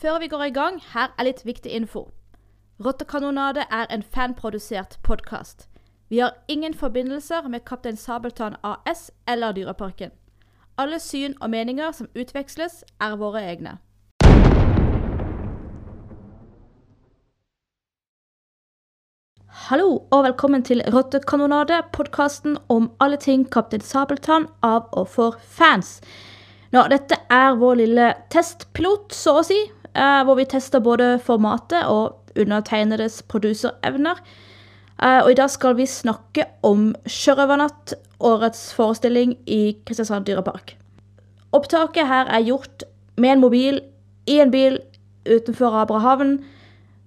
Før vi går i gang, her er litt viktig info. Rottekanonade er en fanprodusert podkast. Vi har ingen forbindelser med Kaptein Sabeltann AS eller Dyreparken. Alle syn og meninger som utveksles, er våre egne. Hallo og velkommen til Rottekanonade, podkasten om alle ting Kaptein Sabeltann av og for fans. Nå, dette er vår lille testpilot, så å si, hvor vi tester både formatet og undertegnedes produserevner. Eh, og i dag skal vi snakke om Sjørøvernatt, årets forestilling i Kristiansand dyrepark. Opptaket her er gjort med en mobil i en bil utenfor Abrahavn,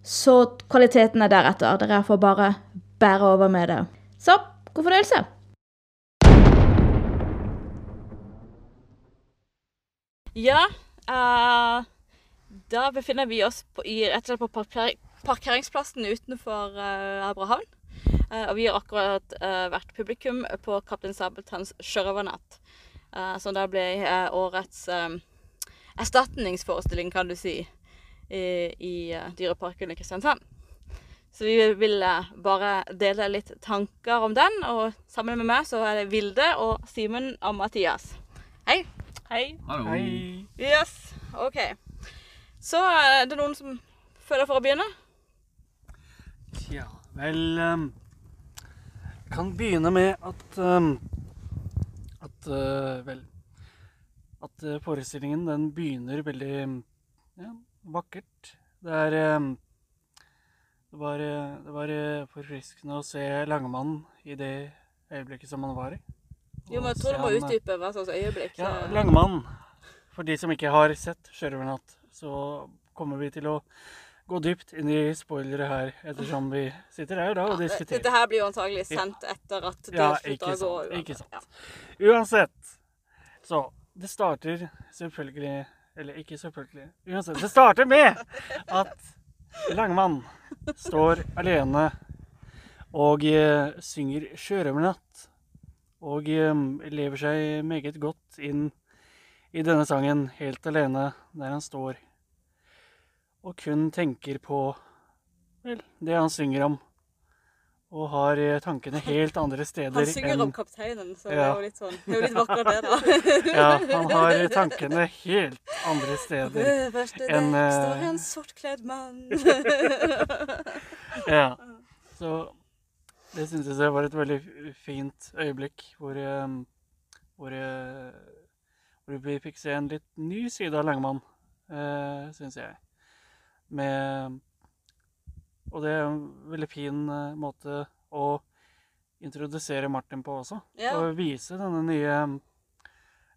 så kvaliteten er deretter. Dere får bare bære over med det. Så god fornøyelse. Ja, eh, da befinner vi oss på, i, rett og slett på parker, parkeringsplassen utenfor uh, Abrahavn. Uh, og vi har akkurat uh, vært publikum på Kaptein Sabeltanns sjørøvernatt. Uh, som da ble eh, årets eh, erstatningsforestilling, kan du si, i, i eh, Dyreparken i Kristiansand. Så vi vil eh, bare dele litt tanker om den, og sammen med meg så er det Vilde og Simen og Mathias. Hei. Hei. Hallo. Yes, ok. Så er det noen som føler for å begynne? Tja, vel um, Jeg kan begynne med at um, At uh, Vel At uh, forestillingen den begynner veldig ja, vakkert. Det er um, Det var, uh, det var forfriskende å se Langemann i det øyeblikket som han var i. Jo, men jeg tror du må utdype hva slags øyeblikk. Ja, Langemann. For de som ikke har sett Sjørøvernatt, så kommer vi til å gå dypt inn i spoilere her, ettersom vi sitter her da og Ja, diskuterer. Dette her blir jo antagelig sendt etter at det Ja, slutter å gå. ikke sant. Ja. Uansett. Så det starter selvfølgelig Eller ikke selvfølgelig. Uansett. Det starter med at Langmann står alene og eh, synger 'Sjørøvernatt'. Og eh, lever seg meget godt inn i denne sangen helt alene, der han står og kun tenker på vel, det han synger om. Og har eh, tankene helt andre steder Han synger om kapteinen, så det Ja. er jo litt sånn Det er jo litt vakkert, det, da. Ja, han har tankene helt andre steder. Øverste dekk En, eh, står en sortkledd mann. Ja. Så det syntes jeg var et veldig fint øyeblikk hvor, eh, hvor, eh, hvor vi fikk se en litt ny side av Langemann, syns jeg. Med Og det er en veldig fin eh, måte å introdusere Martin på også. Ja. Og vise denne nye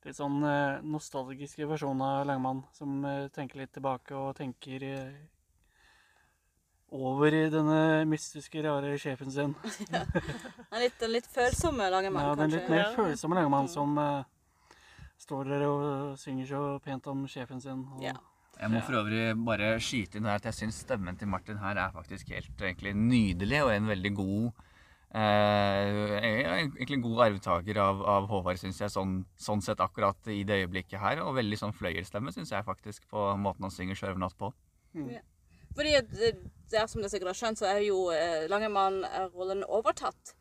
litt sånn eh, nostalgiske versjonen av Langmann, som eh, tenker litt tilbake og tenker over i denne mystiske, rare sjefen sin. Er litt, den litt følsomme Langemann, Ja, den litt mer følsomme Langemann som uh, står der og synger så pent om sjefen sin. Og, Ja. Jeg må for øvrig bare skyte inn her at jeg syns stemmen til Martin her er faktisk helt egentlig nydelig, og en veldig god eh, Egentlig en god arvtaker av, av Håvard, syns jeg, sånn, sånn sett akkurat i det øyeblikket her. Og veldig sånn fløyelsstemme, syns jeg faktisk, på måten han synger 'Sjørøvernatt' på. Fordi at det, det er som dere sikkert har skjønt, så er jo eh, Langemann-rollen overtatt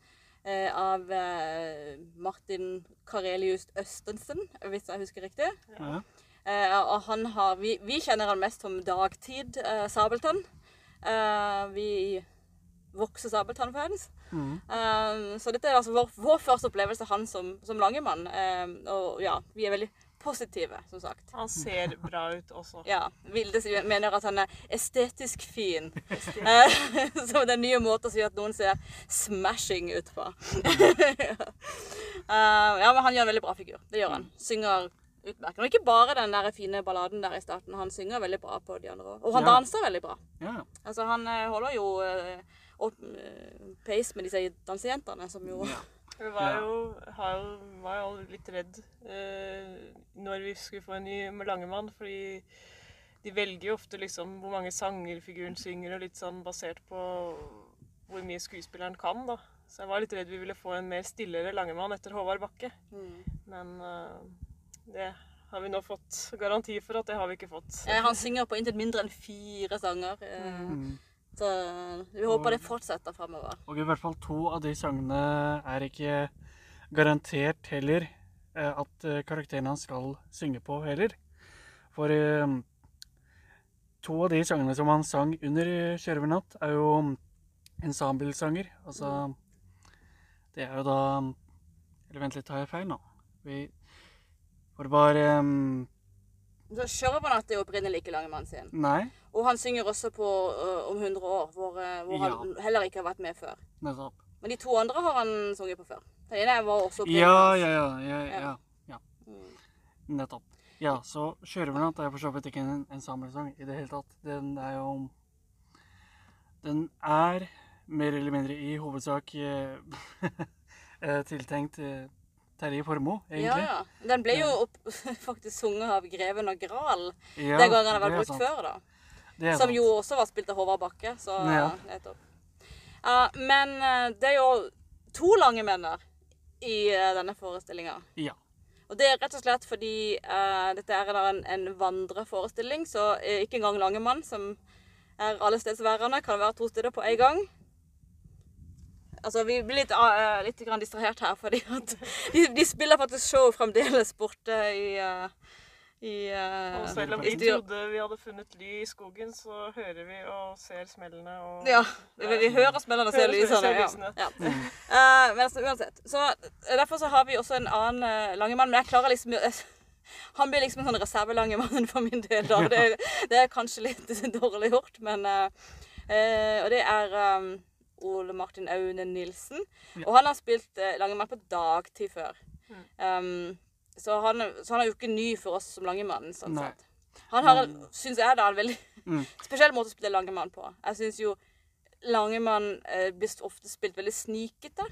eh, av eh, Martin Karelius Østensen, hvis jeg husker riktig. Ja. Eh, og han har, vi, vi kjenner han mest som Dagtid eh, Sabeltann. Eh, vi vokser Sabeltann-fans. Mm. Eh, så dette er altså vår, vår første opplevelse av han som, som Langemann. Eh, og ja, vi er veldig positive, som sagt. Han ser bra ut også. Ja, Vilde mener at han er estetisk fin. Eh, Som den nye måten å si at noen ser smashing ut på. Eh, ja, men han gjør en veldig bra figur. Det gjør han. Synger utmerket. Og ikke bare den der fine balladen der i starten. Han synger veldig bra på de andre òg. Og han Ja. danser veldig bra. ja. Altså, han eh, holder jo eh, opp eh, pace med disse dansejentene, som jo Vi var jo, har jo, var jo litt redd eh, når vi skulle få en ny Langemann, fordi de velger jo ofte liksom hvor mange sanger figuren synger, og litt sånn basert på hvor mye skuespilleren kan, da. Så jeg var litt redd vi ville få en mer stillere Langemann etter Håvard Bakke. Mm. Men eh, det har vi nå fått garanti for at det har vi ikke fått. Eh, Han synger på intet mindre enn fire sanger. eh, Mm. Så vi håper det fortsetter fremover. Og i hvert fall to av de sangene er ikke garantert heller eh, at karakterene karakteren hans skal synge på heller. For eh, to av de sangene som han sang under Kjørvernatt er jo ensemblesanger. Altså Det er jo da Eller vent litt, tar jeg feil nå? Vi For det var um... Så Sjørvenatt er opprinnelig ikke Langemann sin. Nei, Og han synger også på uh, Om 100 år, hvor, øh, hvor han heller ikke har vært med før. nettopp. Men de to andre har han sunget på før. Den ene var også Ja, ja, ja. ja, ja, ja. Mm. Nettopp. Ja, så 'Sjørøvernatt' er for så vidt ikke en ensemblesang i det hele tatt. Den er jo Den er mer eller mindre i hovedsak eh, eh, tiltenkt eh, Terje Formoe, egentlig. ja. Den ble jo opp, faktisk sunget av Greven og Gral Ja, den gangen den er brukt sant. før. da. Som sant. jo også var spilt av Håvard Bakke. Så Ja. nettopp. Ja, men øh, det er jo to lange menner i uh, denne forestillinga. Ja. Og det er rett og slett fordi uh, dette er en, en vandreforestilling, så eh, ikke engang Langemann, som er allestedsværende, kan være to steder på en gang. Altså, Vi blir litt, uh, litt grann distrahert her, fordi at de, de spiller faktisk show fremdeles borte i, uh, i, uh, Og selv om vi trodde vi hadde funnet ly i skogen, så hører vi og ser smellene og Ja, vi, vi hører smellene og ser Hører- lysene. ser Ja. lysene. Ja. Eh, men altså, uansett. Så Derfor så har vi også en annen uh, Langemann. Men jeg klarer liksom Han blir liksom en sånn reservelangemann for min del. da. Det, det er kanskje litt dårlig gjort, men Og det er um, Ole Martin Aune Nilsen. Ja. Og han har spilt eh, Langemann på dagtid før. Mm. Um, så, han, så han er jo ikke ny for oss som Langemann. sånn Nei. sett. Han har, syns jeg, da, en veldig Mm. spesiell måte å spille Langemann på. Jeg syns jo Langemann eh, blir ofte spilt veldig snikete.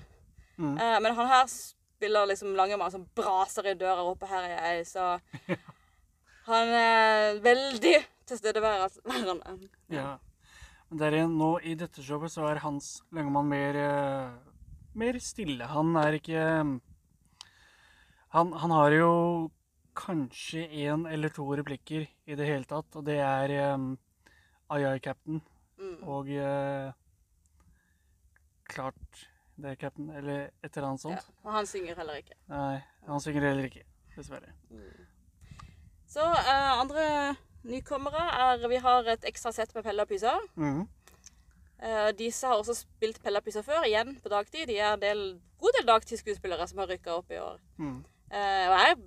Mm. Eh, men han her spiller liksom Langemann som braser i døra og roper 'her er jeg', så Han er veldig tilstedeværende. ja. Der igjen, nå i dette showet så er Hans Langemann mer eh, mer stille. Han er ikke Han, han har jo kanskje én eller to replikker i det hele tatt, og det er um, Ai Ai Captain Mm. og uh, Klart det er Captain, eller et eller annet Ja. sånt. Og han synger heller ikke. Nei, han synger heller ikke, dessverre. Så uh, andre nykommere er Vi har et ekstra sett med Pelle og Pysa. Mm. Uh, disse har også spilt Pelle og Pysa før, igjen på dagtid. De er en del, god del dagtidsskuespillere som har rykka opp i år. Mm. Uh, og jeg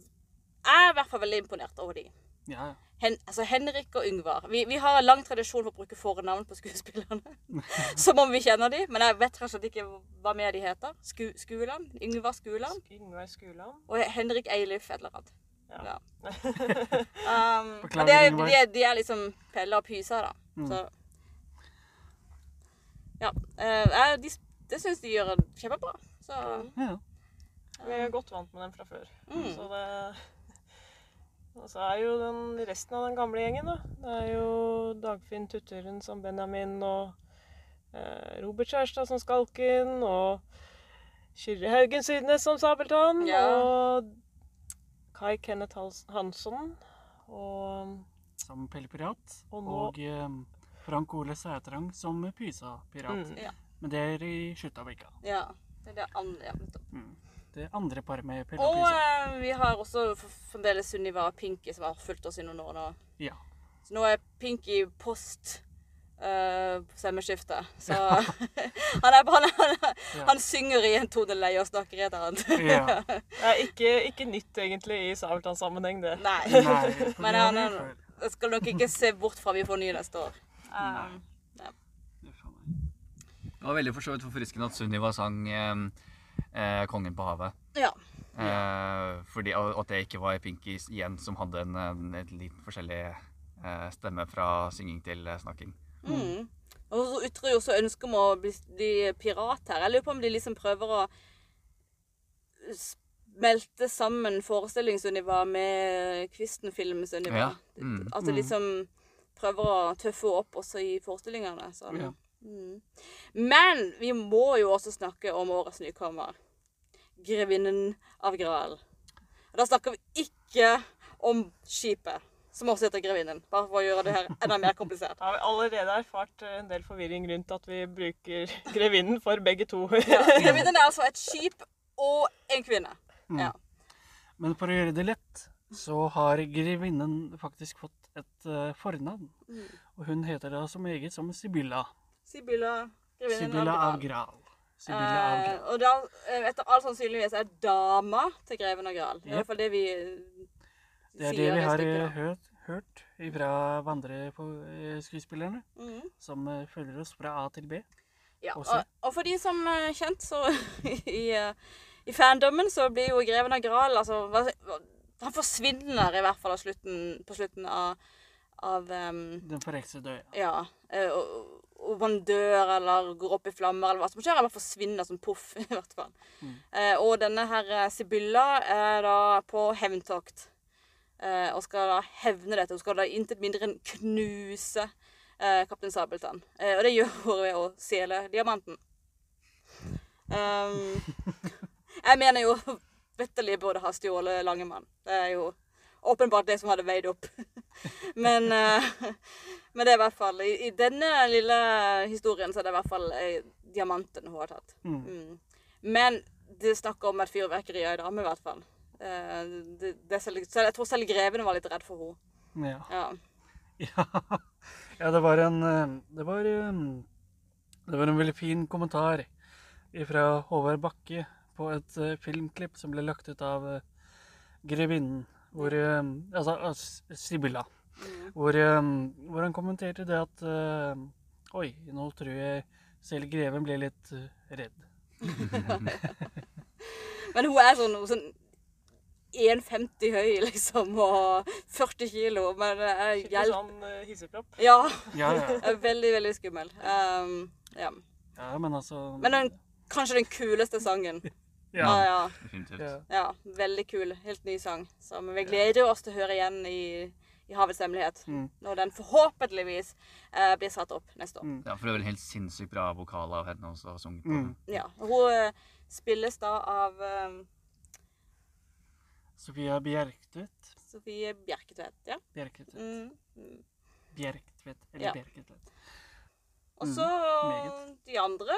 er i hvert fall veldig imponert over de. Ja, ja. Hen, altså Henrik og Yngvar. Vi, vi har lang tradisjon for å bruke fornavn på skuespillerne. Som om vi kjenner de, men jeg vet kanskje ikke hva mer de heter. Sku, Skuland? Yngvar Skuland? Yngvar Skuland. Og Henrik Eilif et eller annet. Ja. Um, Beklager, men det er, de, er, de er liksom Pelle og Pysa, da. Mm. Så Ja. Uh, jeg- de, det syns de gjør kjempebra. Så ja. Vi er godt vant med dem fra før. Mm. Så det Og så er jo den, resten av den gamle gjengen, da. Det er jo Dagfinn Tutturen som Benjamin, og eh, Robert Kjærstad som Skalken, og Kyrre Haugen Sydnes som Sabeltann, Ja. og Kai Kenneth Hansson, og Som pellepirat. Og nå- Og um, Frank Ole Sætrang som Pysa-pirat. Mm. Ja. Men det er i Skjuttabrikka. ja. Det er det andre. Ja. Mm. Det andre paret med Pelle og Og Pysa. eh, vi har også fremdeles Sunniva Pinky, som har fulgt oss i noen år nå. Ja. Så nå er Pinky post uh, stemmeskiftet. Så han, er, han, han, Ja. han synger i en tone lei og snakker i et annet. ja. Det er ikke, ikke nytt egentlig i Sabeltann-sammenheng, det. Nei. Nei, Men han, han skal nok ikke se bort fra vi får ny neste år. Nei. Um, Uff. Det var veldig for så vidt forfriskende at Sunniva sang eh, eh, 'Kongen på havet'. ja. Eh, fordi, og at det ikke var Pinky igjen som hadde en, en, en litt forskjellig eh, stemme fra synging til eh, snakking. Mm. Og så ytrer jo også ønske om å bli, bli pirat her. Jeg lurer på om de liksom prøver å smelte sammen forestillingsuniva med Kvisten-filmsuniva. Ja. Mm. At de liksom prøver å tøffe opp også i forestillingene. Så. Ja. Mm. Men vi må jo også snakke om årets nykommer. 'Grevinnen av Gral'. Og da snakker vi ikke om skipet, som også heter Grevinnen. Bare for å gjøre det her enda mer komplisert. Vi har allerede erfart eh, en del forvirring rundt at vi bruker grevinnen for begge to. Grevinnen er altså et skip og en kvinne. Ja. Men for å gjøre det lett, så har grevinnen faktisk fått et uh, fornavn. Mm. Og hun heter da som eget som Sibylla. Sibylla, grevinnen Sibylla av Gral. Gral. Sibylla av Eh, og da, eh, etter all sannsynligvis, er dama til greven av Gral. Det er i Jep. hvert fall det vi Det er det vi har eh, hørt, hørt fra vandreskuespillerne, mm. som eh, følger oss fra A til B. Ja, og, og for de som er kjent, så i, eh, i fandommen så blir jo Greven av Gral altså, Han forsvinner i hvert fall slutten, på slutten av, av um, Den forheksede øya. Ja. eh, og, og man dør eller går opp i flammer eller hva som skjer. Eller forsvinner som poff, i hvert fall. Mm. Eh, og denne her eh, Sibylla er da på hevntokt. Eh, og skal da hevne dette. Hun skal da intet mindre enn knuse eh, kaptein Sabeltann. Eh, og det gjør hun ved å stjele diamanten. Um, jeg mener jo vitterlig burde ha stjålet Langemann. Det er jo åpenbart det som hadde veid opp. men, eh, men det er i hvert fall I, i denne lille historien så er det i hvert fall eh, diamanten hun har tatt. Mm. Mm. Men det snakker om et fyrverkeri av ei dame, i hvert fall. Eh, det, det selv, jeg tror selv grevene var litt redd for henne. Ja. Ja. Ja. det var en eh, Det var eh, Det var en veldig fin kommentar fra Håvard Bakke på et filmklipp som ble lagt ut av Grevinnen, hvor Altså Sibilla. Sibylla. Mm. Hvor, hvor han kommenterte det at Oi, nå tror jeg selv greven ble litt redd. Men hun er sånn, sånn 1,50 høy, liksom, og 40 kilo. Men det er Skikkelig hjelp. sånn uh, hissepropp. Ja. Ja, ja. veldig, veldig skummel. Um, ja. ja men altså Men den, kanskje den kuleste sangen. Ja, ja. ja. Definitivt. ja. Veldig kul. Helt ny sang. Som vi gleder oss til å høre igjen i, i Havets hemmelighet. Mm. Når den forhåpentligvis eh, blir satt opp neste år. Mm. Ja, for det er en helt sinnssykt bra vokal av henne også. Sunget på Mm. den. Ja. Hun eh, spilles da av eh, Sofia Bjerktvedt. Sofie Bjerketvedt. Ja. Bjerketvedt. Mm. Mm. Bjerktvedt. Eller Ja. Bjerketvedt. Og Mm, så de andre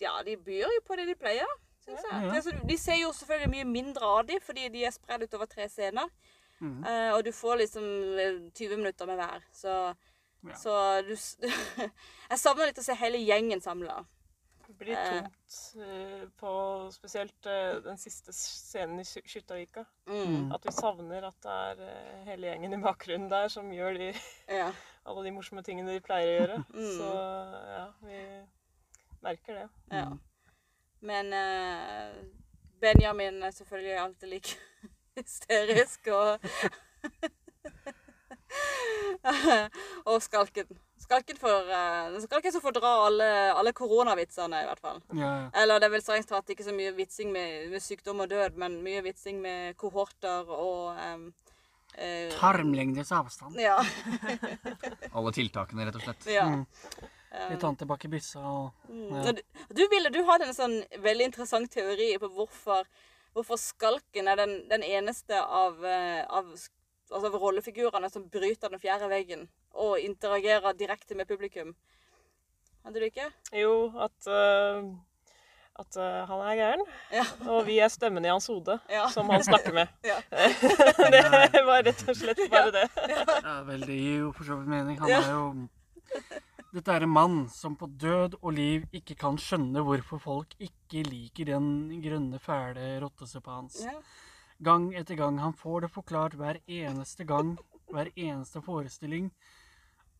Ja, de byr jo på det de pleier, syns jeg. Ja. Det er de ser jo selvfølgelig mye mindre av dem, fordi de er spredd utover tre scener. Mm. Uh, og du får liksom eh, 20 minutter med hver. Så, Ja. så du Jeg savner litt å se hele gjengen samla. Det blir tungt, tomt eh, på spesielt eh, den siste scenen i Sky- Skyttavika. Mm. At vi savner at det er eh, hele gjengen i bakgrunnen der som gjør de, Ja. alle de morsomme tingene de pleier å gjøre. Mm. Så ja, vi merker det. ja. Mm. Men eh, Benjamin er selvfølgelig alltid like hysterisk og Og Skalken. Skalken, får, skal ikke som få dra alle, alle koronavitsene, i hvert fall. Ja, ja. Eller det er vel strengt tatt ikke så mye vitsing med, med sykdom og død, men mye vitsing med kohorter og um, uh, Tarmlengdes avstand. Ja. Alle tiltakene, rett og slett. ja. Mm. Litt antibac i byssa og Mm. Ja. Du, du, Ville, du hadde en sånn veldig interessant teori på hvorfor, hvorfor skalken er den, den eneste av, eh, av, altså rollefigurene som bryter den fjerde veggen og interagerer direkte med publikum. Hadde du ikke? Jo, at, uh, at uh, han er gæren, Ja. og vi er stemmen i hans hode Ja. som han snakker med. Ja. det var rett og slett bare det. Ja, vel, det gir jo for så vidt mening. Han Ja. er jo Dette er en mann som på død og liv ikke kan skjønne hvorfor folk ikke liker den grønne, fæle rottesuppa hans. Ja. Gang etter gang. Han får det forklart hver eneste gang, hver eneste forestilling,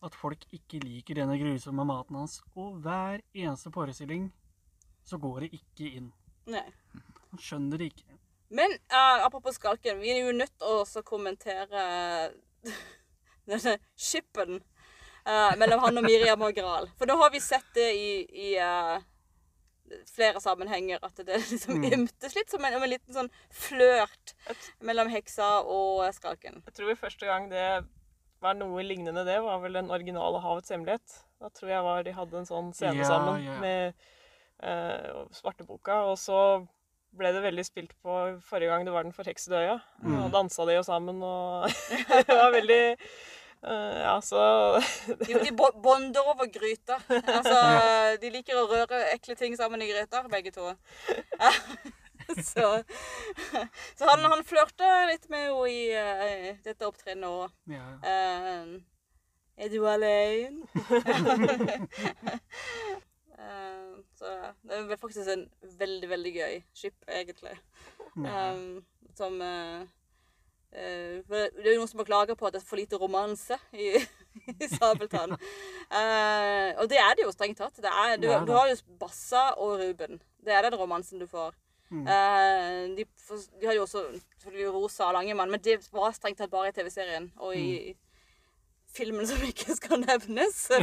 at folk ikke liker denne grusomme maten hans. Og hver eneste forestilling så går det ikke inn. Nei. Han skjønner det ikke. Men uh, apropos skalken, vi er jo nødt til å kommentere denne skippen uh, mellom han og Miriam og Gral. For nå har vi sett det i, i eh, flere sammenhenger at det liksom Mm. ymtes litt som en, en liten sånn flørt mellom heksa og skalken. Jeg tror første gang det var noe lignende det, var vel den originale Havets hemmelighet. Da tror jeg var de hadde en sånn scene Ja, sammen ja. med eh, Svarteboka. Og så ble det veldig spilt på forrige gang det var den forheksede øya. Mm. Og dansa de jo sammen, og det var veldig eh, Ja, så De, de bonder over gryta. Altså, de liker å røre ekle ting sammen i gryta, begge to. Så, så han, han flørta litt med henne i uh, dette opptredenet òg. Ja. Uh, er du alene? Så det er faktisk en veldig, veldig gøy skip, egentlig. Um, som for Det er jo noen som har klaga på at det er for lite romanse i, i Sabeltann. uh, og det er det jo strengt tatt. Det er, du, du har jo Bassa og Ruben. Det er den romansen du får. Mm. Uh, de, de har jo også selvfølgelig Rosa og Langemann, men det var strengt tatt bare i TV-serien. Og i filmen som ikke skal nevnes.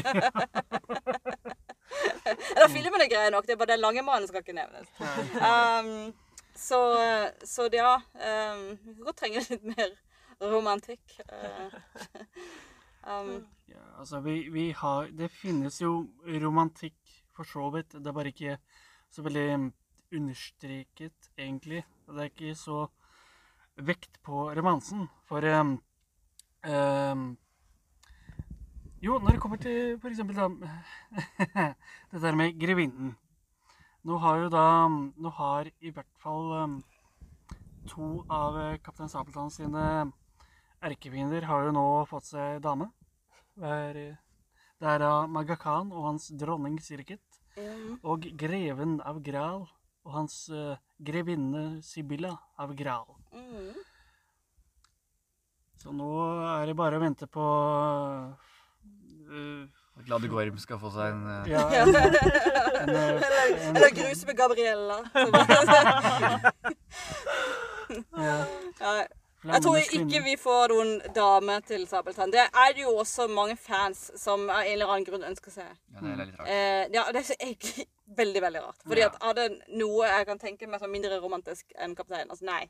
Eller filmen er grei nok, det er bare den Langemannen skal ikke nevnes. Um, så, så ja um, Vi kan godt trenge litt mer romantikk. Uh, um, Ja, altså vi, vi har Det finnes jo romantikk for så vidt. Det er bare ikke så veldig mm, understreket, egentlig. Det er ikke så vekt på romansen. For um, um, Jo, når det kommer til da Det der med grevinnen. Nå har jo da Nå har i hvert fall um, to av eh, Kaptein Sabeltann sine erkefiender har jo nå fått seg dame. Det er, da Maga Khan og hans dronning Sirkit. Mm. Og greven av Gral og hans uh, grevinne Sibylla av Gral. mm. Så nå er det bare å vente på eh, Glade Gorm skal få seg en uh... Ja, en, en, Eller, en, eller gruse med Gabriella. ja, Ja, Jeg tror ikke vi får noen dame til Sabeltann. Det er det jo også mange fans som av en eller annen grunn ønsker seg. Ja, det er litt rart. Eh, ja, det er egentlig veldig, veldig rart. Fordi at er det noe jeg kan tenke meg som mindre romantisk enn kaptein? Altså nei.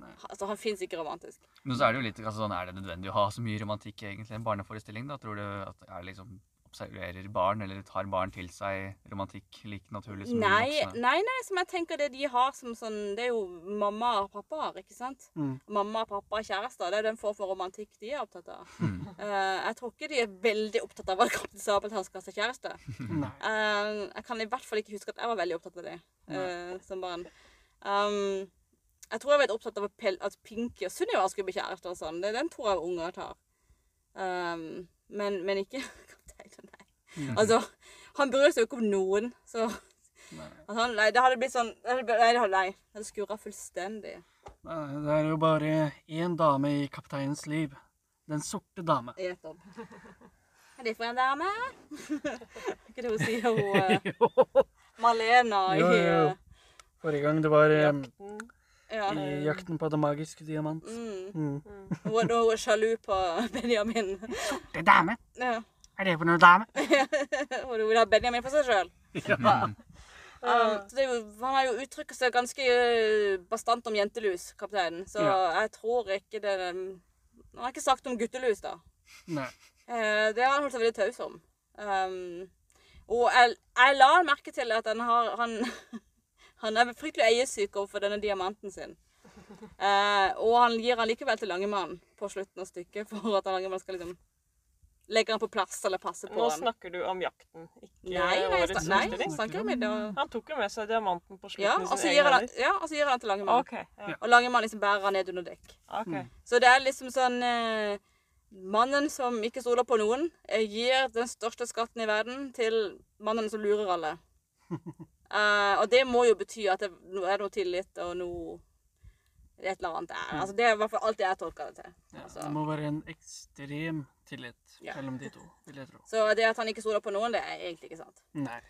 Nei. Altså, han fins ikke romantisk. Men så er det jo litt altså, sånn, er det nødvendig å ha så mye romantikk egentlig i en barneforestilling? da? Tror du at det er liksom observerer barn, eller tar barn til seg romantikk like naturlig som Nei, voksne? nei, nei, som jeg tenker det de har som sånn Det er jo mamma og pappa har, ikke sant? Mm. Mamma og pappa er kjærester. Det er den form for romantikk de er opptatt av. Mm. Uh, jeg tror ikke de er veldig opptatt av at Kaptein Sabeltann skal ha seg kjæreste. Eh, jeg kan i hvert fall ikke huske at jeg var veldig opptatt av det uh, som barn. Um, jeg tror jeg var opptatt av at, Pinky og Sunniva skulle bli kjærester og sånn. Det- er Den tror jeg unger tar. Um, men, men ikke kapteinen, nei. Mm. Altså, han bryr seg jo ikke om noen, så Nei. han, Nei, det hadde blitt sånn Nei, det hadde, nei, det hadde skurra fullstendig. Nei, Det er jo bare én dame i kapteinens liv. Den sorte dame. Nettopp. Er det for en dame? ikke det hun sier, hun eh. Malena i Jo, jo, Forrige gang det var Jakten. Ja. i jakten på den magiske diamant. Mm. Mm. Hun var, da sjalu på Benjamin. Det er dame! Ja. Er det for noe dame? Og du vil ha Benjamin for seg sjøl. Ja. Um, det er han har jo uttrykt seg ganske eh, bastant om jentelus, kapteinen. Så Ja. jeg tror ikke det Han har ikke sagt om guttelus, da. Nei. Eh, det har han holdt seg veldig taus om. Um, og jeg, jeg la merke til at han har Han, han er fryktelig eiesyk overfor denne diamanten sin. Uh, og han gir han likevel til Langemann på slutten av stykket for at Langemann skal liksom legge han på plass eller passer på Nå han. snakker du om jakten, ikke Nei, nei, årets nei, jeg snakker om det. og- Han tok jo med seg diamanten på Ja, slutten og så gir han, ja, og så gir han den til Langemann. Okay, Ja. Og Langemann liksom bærer han ned under dekk. Okay. Så det er liksom sånn eh, Mannen som ikke stoler på noen, eh, gir den største skatten i verden til mannen som lurer alle. Uh, og det må jo bety at det er noe tillit og noe Et eller annet er. Altså, det er i hvert fall alt jeg tolker det til. Ja, Altså. det må være en ekstrem tillit Ja. mellom de to, vil jeg tro. Så det at han ikke stoler på noen, det er egentlig ikke sant. Nei.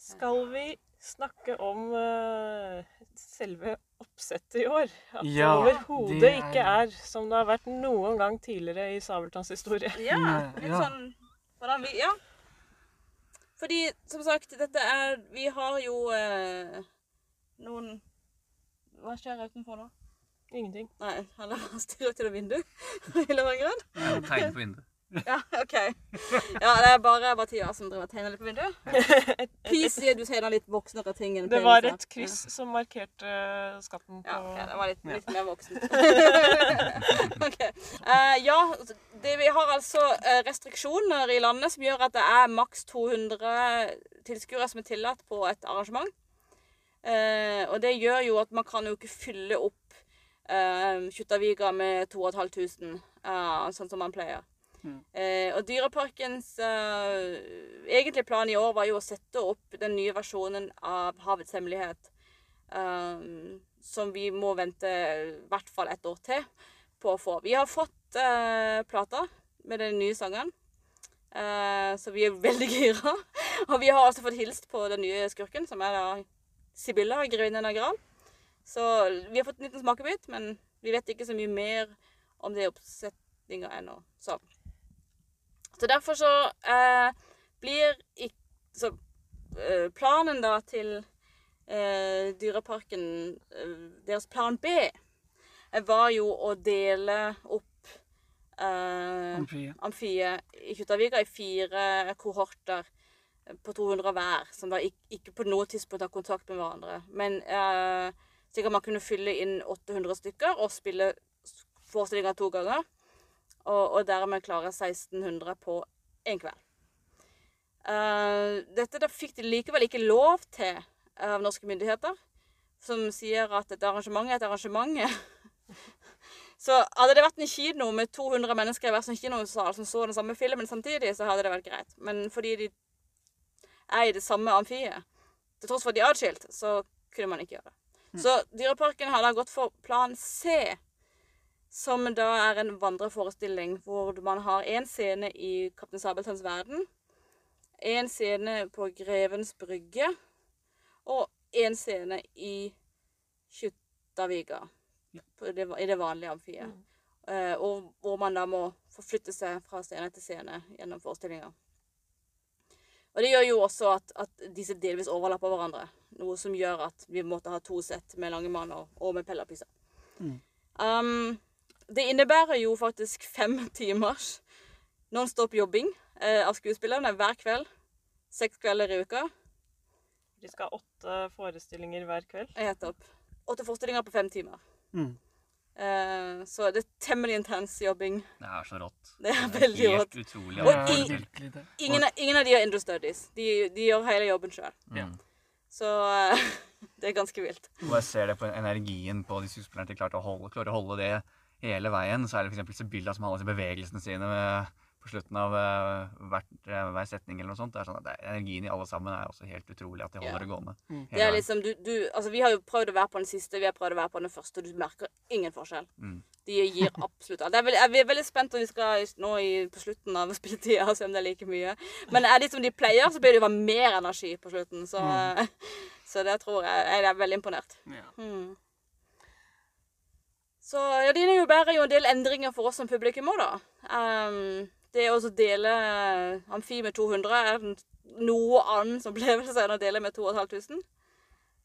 Skal vi snakke om uh, selve oppsettet i år? At Ja, det overhodet det er- ikke er som det har vært noen gang tidligere i Sabeltanns historie. Ja, litt ja. sånn hvordan vi Ja. Fordi, som sagt, dette er Vi har jo eh, noen Hva skjer utenfor nå? Ingenting. Nei, han har stirret ut av vinduet. Grunn. Ja, Tegn på vinduet. Ja, OK. Ja, det er bare Mathias som driver og tegner litt på vinduet. PIS sier du tegner litt voksnere ting enn Det var et kryss som markerte skatten på Ja, ok, det var litt, litt mer voksent. Ok. Uh, ja, det, vi har altså eh, restriksjoner i landet som gjør at det er maks 200 tilskuere som er tillatt på et arrangement. Uh, og det gjør jo at man kan jo ikke fylle opp uh, Kjuttaviga med 2500, uh, sånn som man pleier. Eh, og Dyreparkens uh, egentlige plan i år var jo å sette opp den nye versjonen av Havets hemmelighet. eh, som vi må vente i hvert fall et år til på å få. Vi har fått uh, plata med den nye sangen. uh, så vi er veldig gira. Og vi har også fått hilst på den nye skurken, som er da Sibylla, grevinnen av Gral. Så vi har fått en liten smakebit, men vi vet ikke så mye mer om det oppsetninga ennå. Så. så derfor så eh, blir ikke så, eh, planen da til eh, Dyreparken eh, Deres plan B eh, var jo å dele opp eh, Amfie. amfiet i Kjuttaviga i fire kohorter på 200 hver, som da ikke, ikke på noe tidspunkt har kontakt med hverandre. Men eh, slik at man kunne fylle inn 800 stykker og spille forestillinga to ganger. Og, og dermed klare 1600 på én kveld. Uh, dette fikk de likevel ikke lov til av norske myndigheter, som sier at et arrangement er et arrangement. Så hadde det vært en kino med 200 mennesker i hver sin kinosal som så den samme filmen samtidig, så hadde det vært greit. Men fordi de er i det samme amfiet, til tross for at de er atskilt, så kunne man ikke gjøre det. Så Dyreparken har da gått for plan C, som da er en vandreforestilling hvor man har én scene i Kaptein Sabeltanns verden, én scene på Grevens brygge og én scene i Kjuttaviga. I det vanlige amfiet. Mm. og hvor man da må forflytte seg fra scene til scene gjennom forestillinga. Og det gjør jo også at, at disse delvis overlapper hverandre. Noe som gjør at vi måtte ha to sett med Langemann og, og med Pella Pisa. Um, det innebærer jo faktisk fem timers non-stop jobbing eh, av skuespillerne hver kveld. Seks kvelder i uka. De skal ha åtte forestillinger hver kveld. Nettopp. Åtte forestillinger på fem timer. Mm. Eh, så det er temmelig intens jobbing. Det er så rått. Det er veldig rått. Helt utrolig. Og i-. Ingen, ingen av de har understudies. De, de gjør hele jobben sjøl. Mm. Så uh, det er ganske vilt. Og jeg ser det på energien på de skuespillerne de klarte å holde, klarer å holde det hele veien. Så er det f.eks. Sibylla som har alle disse bevegelsene sine med, på slutten av eh, hvert, eh, hver setning eller noe sånt. Det er sånn at det, energien i alle sammen er også helt utrolig at de holder Ja. det gående. Mm. Det er liksom, du, du, altså Vi har jo prøvd å være på den siste, vi har prøvd å være på den første, og du merker ingen forskjell. Mm. De gir absolutt alt. Jeg er veldig, jeg er veldig spent om vi skal nå i, på slutten av spilletida se om det er like mye. Men er det som de pleier, så blir det jo bare mer energi på slutten. Så, så det tror jeg Jeg er veldig imponert. Ja. Mm. Så ja, de bærer jo en del endringer for oss som publikum òg, da. Um, det å dele eh, amfi med 200 er noe annen opplevelse enn å dele med 2500.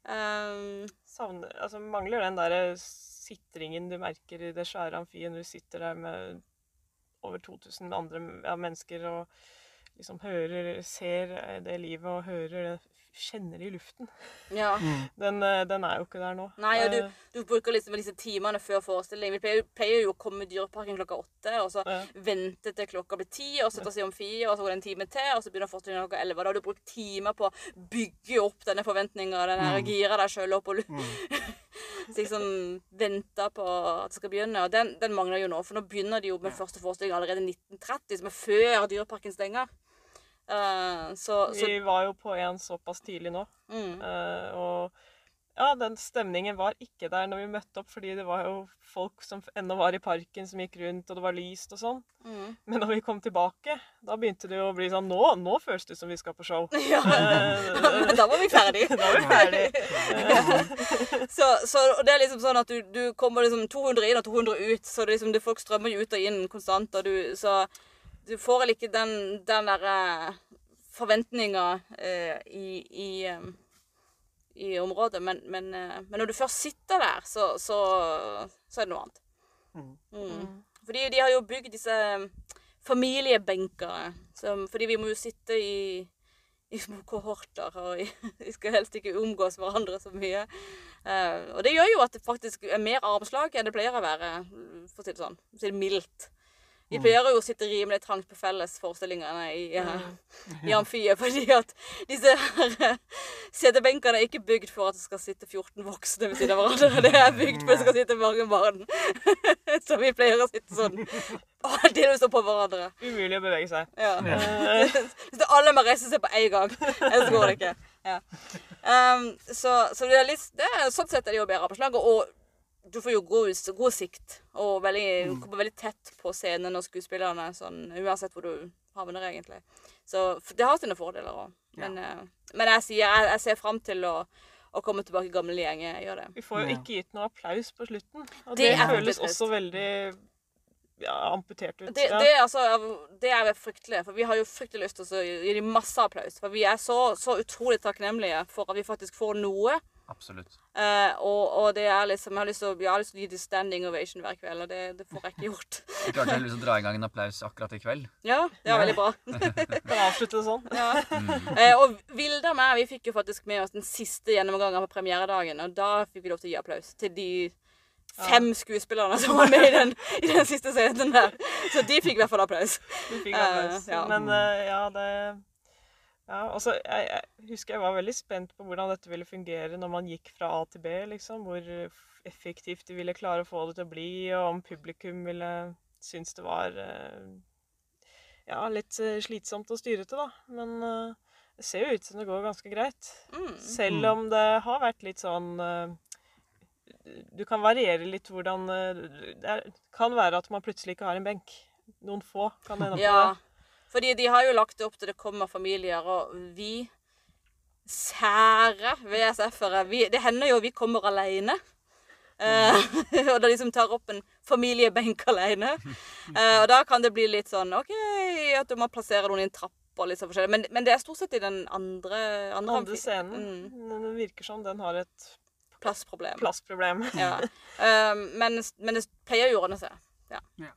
Um, Savner, altså mangler den der sitringen du merker i det svære amfiet når du sitter der med over 2000 andre ja, mennesker og liksom hører, ser det livet og hører det, kjenner i luften. ja. Den, eh, den er jo ikke der nå. Nei, og du, Eh, du bruker liksom disse timene før forestilling. Vi pleier, pleier jo å komme i Dyreparken klokka åtte, og så Ja. vente til klokka blir ti, og så ta seg om fire, og så går det en time til, og så begynner forestillingen klokka elleve. Da har du brukt timer på å bygge opp denne forventninga, den her gira deg sjøl opp og mm. Så liksom vente på at det skal begynne. Og den, den mangler jo nå, for nå begynner de jo med første forestilling allerede 1930, som er før Dyreparken stenger. Eh, så, så Vi var jo på en såpass tidlig nå. mm, Uh, og ja, den stemningen var ikke der når vi møtte opp, fordi det var jo folk som ennå var i parken, som gikk rundt, og det var lyst og sånn. mm. Men når vi kom tilbake, da begynte det jo å bli sånn Nå, nå føles det som vi skal på show. Ja. men da var vi ferdig. Da var vi ferdig. så, så det er liksom sånn at du, du kommer liksom 200 inn og 200 ut, så det liksom, det folk strømmer jo ut og inn konstant, og du, så du får vel ikke den, den derre forventninga eh, i, i, eh, i området, men, men, eh, men når du først sitter der, så, så, så er det noe annet. Mm. Mm. Fordi de har jo bygd disse familiebenkene. Som, fordi vi må jo sitte i, i små kohorter, og i, vi skal helst ikke omgås hverandre så mye. Uh, og det gjør jo at det faktisk er mer armslag enn det pleier å være, for å si det sånn. For å si det mildt. Vi pleier jo å sitte rimelig trangt på fellesforestillingene i, eh, i amfiet, fordi at disse her eh, setebenkene er ikke bygd for at det skal sitte 14 voksne ved siden av hverandre. Det er bygd for at det skal sitte mange barn. Så vi pleier å sitte sånn aldeles oppå hverandre. Umulig å bevege seg. Ja. Så alle må reise seg på en gang. Ellers går det ikke. Ja. Um, så, så det er litt, det er, sånn sett er det jo bedre arbeidsslag. Og du får jo god, god sikt, og veldig, mm. kommer veldig tett på scenen og skuespillerne, sånn, uansett hvor du havner, egentlig. Så det har sine fordeler òg. Men, eh, men jeg sier jeg, jeg ser fram til å, å komme tilbake i gamle gjeng. Jeg gjør det. Vi får jo ikke gitt noe applaus på slutten. Og Det det, føles også veldig ja, amputert ut. Det, det, er altså, det er fryktelig, for vi har jo fryktelig lyst til å gi dem masse applaus. For vi er så, så utrolig takknemlige for at vi faktisk får noe. Absolutt. Eh, og, og det er liksom, jeg har lyst til å, jeg har lyst til å gi det standing ovation hver kveld, og det, det får jeg ikke gjort. du klarte heldigvis å dra i gang en applaus akkurat i kveld. Ja, det var veldig bra. Kan avslutte det sånn. Ja. Mm. Eh, og Vilde og meg vi fikk jo faktisk med oss den siste gjennomgangen på premieredagen. Og da fikk vi lov til å gi applaus til de fem skuespillerne som var med i den, i den siste scenen der. Så de fikk i hvert fall applaus. De fikk applaus. applaus. ja. Men uh, ja, det ja, altså, jeg, jeg husker jeg var veldig spent på hvordan dette ville fungere når man gikk fra A til B. liksom, Hvor effektivt de ville klare å få det til å bli, og om publikum ville synes det var eh, ja, litt eh, slitsomt og styrete, da. Men eh, det ser jo ut som det går ganske greit. Mm. Selv om det har vært litt sånn Du kan variere litt hvordan Det er, kan være at man plutselig ikke har en benk. Noen få kan ende opp med Ja, det. Fordi de har jo lagt det opp til det kommer familier, og vi sære VSF-ere Det hender jo vi kommer alene. Uh, og da liksom tar opp en familiebenk alene. Uh, og da kan det bli litt sånn OK, at du må plassere noen i en trapp og litt sånn forskjellig. Men, men det er stort sett i den andre, andre, Andre scenen. Mm, Den den virker som den har et plassproblem. plassproblem. Ja. uh, men, men det pleier jo å ordne seg. Ja. Ja.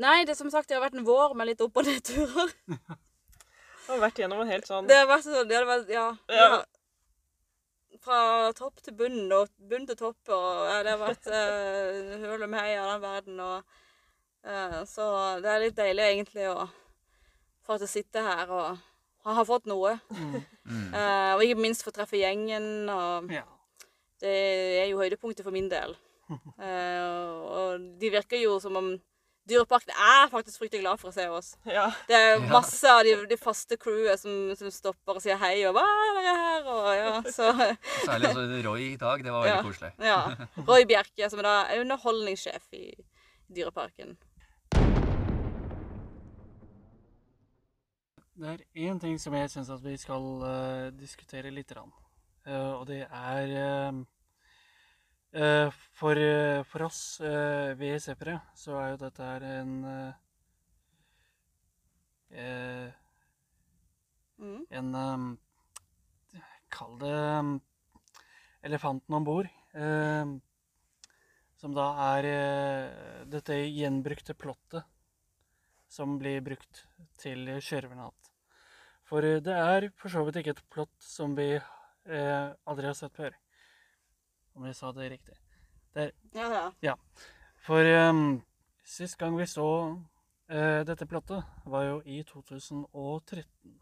Nei, det som sagt, det har vært en vår med litt opp- og nedturer. Det har vært gjennom en helt sånn Det har vært sånn, det har vært, ja, Ja. ja. Fra topp til bunn, og bunn til topp, og ja, det har vært uh, høl og hei av den verden, og eh, Så det er litt deilig egentlig å få til å sitte her og ha, ha fått noe. Mm. Eh, og ikke minst få treffe gjengen, og Ja. det er jo høydepunktet for min del. Eh, og de virker jo som om Dyreparken er faktisk fryktelig glad for å se oss. Ja. Det er masse av de, de faste crewet som, som stopper og sier hei og 'Hva er dere her?' og ja, så Særlig også Roy i dag. Det var veldig Ja. koselig. ja. Roy Bjerke, som er da er underholdningssjef i Dyreparken. Det er én ting som jeg syns at vi skal uh, diskutere litt. Grann. Uh, og det er eh, for, eh, for oss vi VSF-ere så er jo dette her en eh, eh, Mm. En eh, Kall det eh, elefanten om bord. eh, som da er eh, dette gjenbrukte plottet som blir brukt til Sjørøvernatt. For eh, det er for så vidt ikke et plott som vi eh, aldri har sett før. Om jeg sa det riktig. Ja, ja. For um, sist gang vi så uh, dette plottet, var jo i 2013.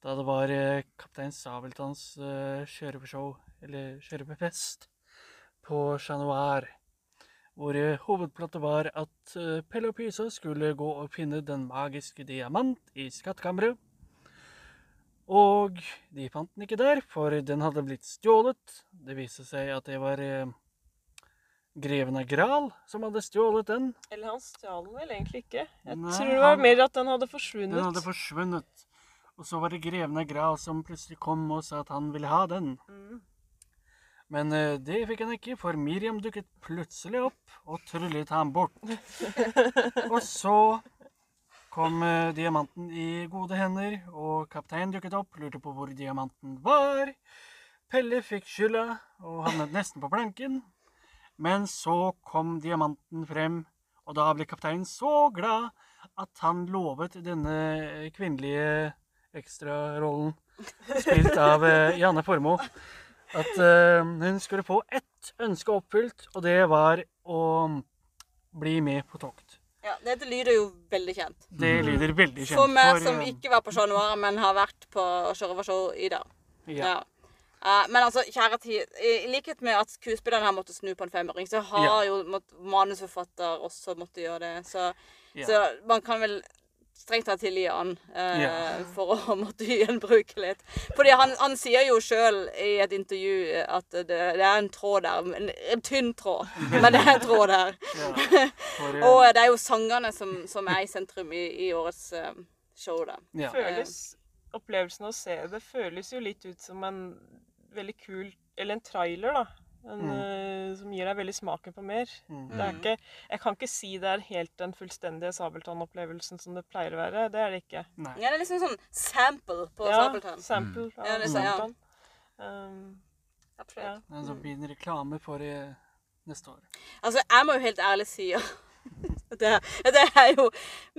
Da det var uh, Kaptein Sabeltanns uh, kjøreforshow, eller kjørefest, på Chat Noir. Hvor eh, hovedplottet var at eh, Pelle og Pysa skulle gå og finne den magiske diamant i skattkammeret. Og de fant den ikke der, for den hadde blitt stjålet. Det viste seg at det var eh, greven av Gral som hadde stjålet den. Eller han stjal den vel egentlig ikke. Jeg Nei, tror det var han- mer at den hadde forsvunnet. Den hadde forsvunnet. Og så var det greven av Gral som plutselig kom og sa at han ville ha den. Mm. Men eh, det fikk han ikke, for Miriam dukket plutselig opp og tryllet ham bort. og så kom eh, diamanten i gode hender, og kapteinen dukket opp, lurte på hvor diamanten var. Pelle fikk skylda og havnet nesten på planken. Men så kom diamanten frem, og da ble kapteinen så glad at han lovet denne kvinnelige ekstrarollen, spilt av eh, Janne Formoe, at eh, hun skulle få ett ønske oppfylt, og det var å bli med på tokt. Ja, Dette lyder jo veldig kjent. Det lyder veldig kjent. For meg som eh, ikke var på Chat Noir, men har vært på Sjørøvershow i dag. ja. Ja. Uh, men altså, kjære tid, i likhet med at skuespilleren har måttet snu på en femøring, så har Ja. jo manusforfatter også måttet gjøre det. Så, Ja. så man kan vel strengt tatt tilgi han eh, Ja. for å måtte gjenbruke litt. Fordi han, han sier jo sjøl i et intervju at det, det er en tråd der. En, en tynn tråd, men det er en tråd der. For, eh, Og det er jo sangene som, som er i sentrum i, i årets uh, show, da. ja. føles Opplevelsen av å se det føles jo litt ut som en veldig kul Eller en trailer, da. En, Mm. eh, som gir deg veldig smaken på mer. Mm. Det er ikke, jeg kan ikke si det er helt den fullstendige Sabeltann-opplevelsen som det pleier å være. Det er det ikke. Nei. Ja, det er liksom sånn sample på Ja, Sabeltann. sample av Ja, det sa jeg. Um, Absolutt. ja. Det er en sånn fin reklame for eh, neste år. Altså, jeg må jo helt ærlig si det, det er jo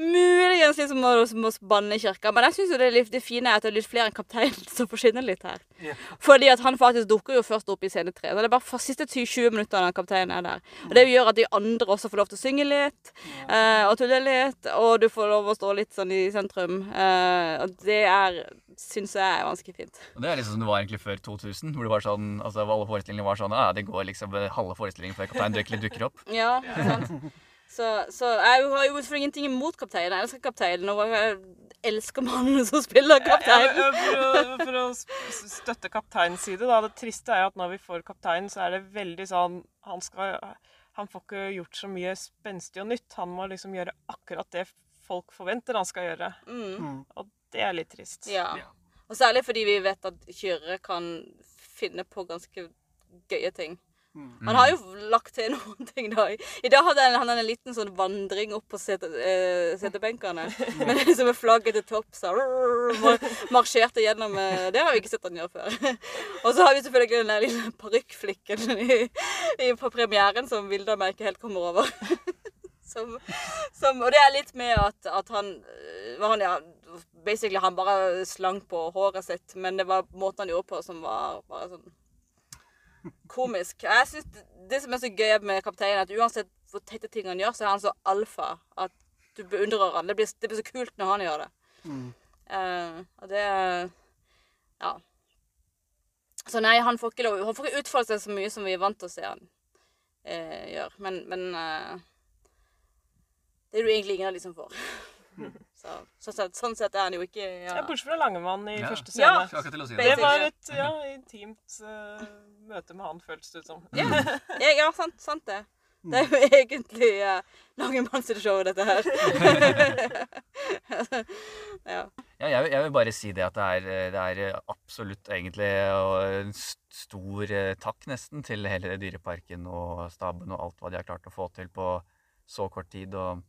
muligens litt som å, banne i kirka, men jeg syns det, er litt- det fine er at det er litt flere enn kapteinen som forsvinner litt her. Ja. Fordi at han faktisk dukker jo først opp i scene tre. Så det er bare for siste 20 minuttene kapteinen er der. Og det gjør at de andre også får lov til å synge litt eh, og tulle litt, og du får lov å stå litt sånn i sentrum. Eh, og det er syns jeg er ganske fint. Og det er liksom som det var egentlig før 2000, hvor det var sånn, altså alle forestillingene var sånn, ah, det går liksom halve forestillingen før kaptein dukker opp. Ja, sant. Så, så jeg har jo for ingenting imot kapteinen. Jeg elsker kapteinen, og jeg elsker mannen som spiller kaptein. Ja, for, å, for å støtte kapteinens side, da. Det triste er jo at når vi får kapteinen, så er det veldig sånn Han skal Han får ikke gjort så mye spenstig og nytt. Han må liksom gjøre akkurat det folk forventer han skal gjøre. Mm. Mm. Og det er litt trist. Ja. Ja. Og særlig fordi vi vet at Kyrre kan finne på ganske gøye ting. Mm. Han har jo lagt til noen ting, da. I, dag hadde han, en liten sånn vandring opp på sete, eh, setebenkene. Men liksom med flagget til topps. Marsjerte gjennom eh, Det har vi ikke sett han gjøre før. Og så har vi selvfølgelig den der lille parykkflikken i, i, på premieren som Vilda meg ikke helt kommer over. Som, som, og det er litt med at, at han, øh, han ja, Basically han bare slang på håret sitt, men det var måten han gjorde på som var bare sånn komisk. Jeg synes det, det som er så gøy med kapteinen, er at uansett hvor teite ting han gjør, så er han så alfa at du beundrer han. Det blir, det blir så kult når han gjør det. Mm. Uh, og det Ja. Så nei, han får ikke lov Han får ikke utfolde seg så mye som vi er vant til å se han uh, gjøre. Men, men uh, det er det egentlig ingen av de som får. Så, så sett, sånn sett er han jo ikke ja. Ja, bortsett fra Langemann i Ja. første scene. Å si Det det. Var et ja, intimt uh, møte med han, føltes det ut som. Ja, ja, ja sant, sant det. Det er jo egentlig uh, Langemann sitt show, dette her. ja. Ja, jeg, vil- jeg vil bare si det at det er, det er absolutt egentlig og en stor eh, takk nesten til hele Dyreparken og staben og alt hva de har klart å få til på så kort tid. og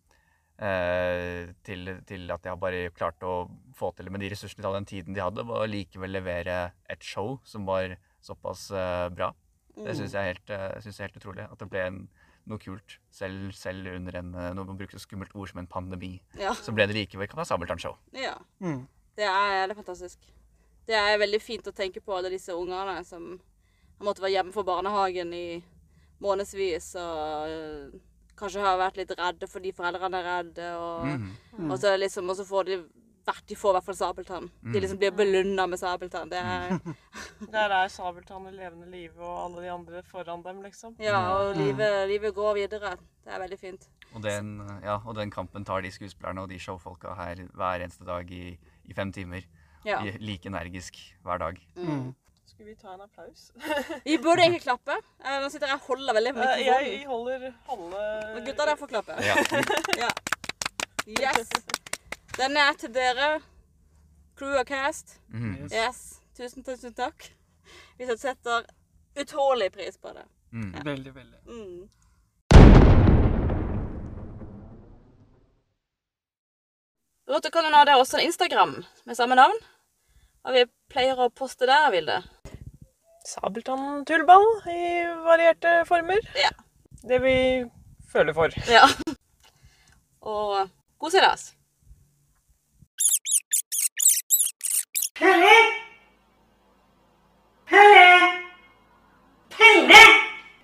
til, til at de har bare klart å få til det med de ressursene de hadde den tiden de hadde, og likevel levere et show som var såpass eh, bra. Det syns jeg, helt, eh, jeg er helt utrolig. At det ble en, noe kult, selv, selv under en eh, man bruker så skummelt ord som en pandemi. ja. Så ble det likevel Kaptein Sabeltann-show. ja. Mm. Det er, det er fantastisk. Det er veldig fint å tenke på alle disse ungene som har måttet være hjemme fra barnehagen i månedsvis og kanskje har vært litt redde fordi foreldrene er redde. Og, mm. og, så, liksom, og så får de vært de får i hvert fall sabeltann. De liksom blir belønna med sabeltann. Det er, Der er Sabeltann i levende live og alle de andre foran dem, liksom. ja, og livet, livet går videre. Det er veldig fint. Og den, ja, og den kampen tar de skuespillerne og de showfolka her hver eneste dag i, i fem timer. Ja. Like energisk hver dag. Mm. Skulle vi ta en applaus? Vi burde egentlig klappe. Eh, Nå sitter jeg og holder veldig på Eh, mikrofonen. Jeg holder halve Og Gutta der får klappe. Ja. Ja. Yes. Den er til dere. Crew og cast. Mm. Yes. Yes. Tusen, tusen takk. Vi setter utålelig pris på det. Mm. Veldig, veldig. Mm. Rottekanonade er også en Instagram med samme navn. Og vi pleier å poste der, Vilde sabeltann-tullball i varierte former. Ja. Det vi føler for. Ja. Og god seilas. Pelle! Pelle! Pelle!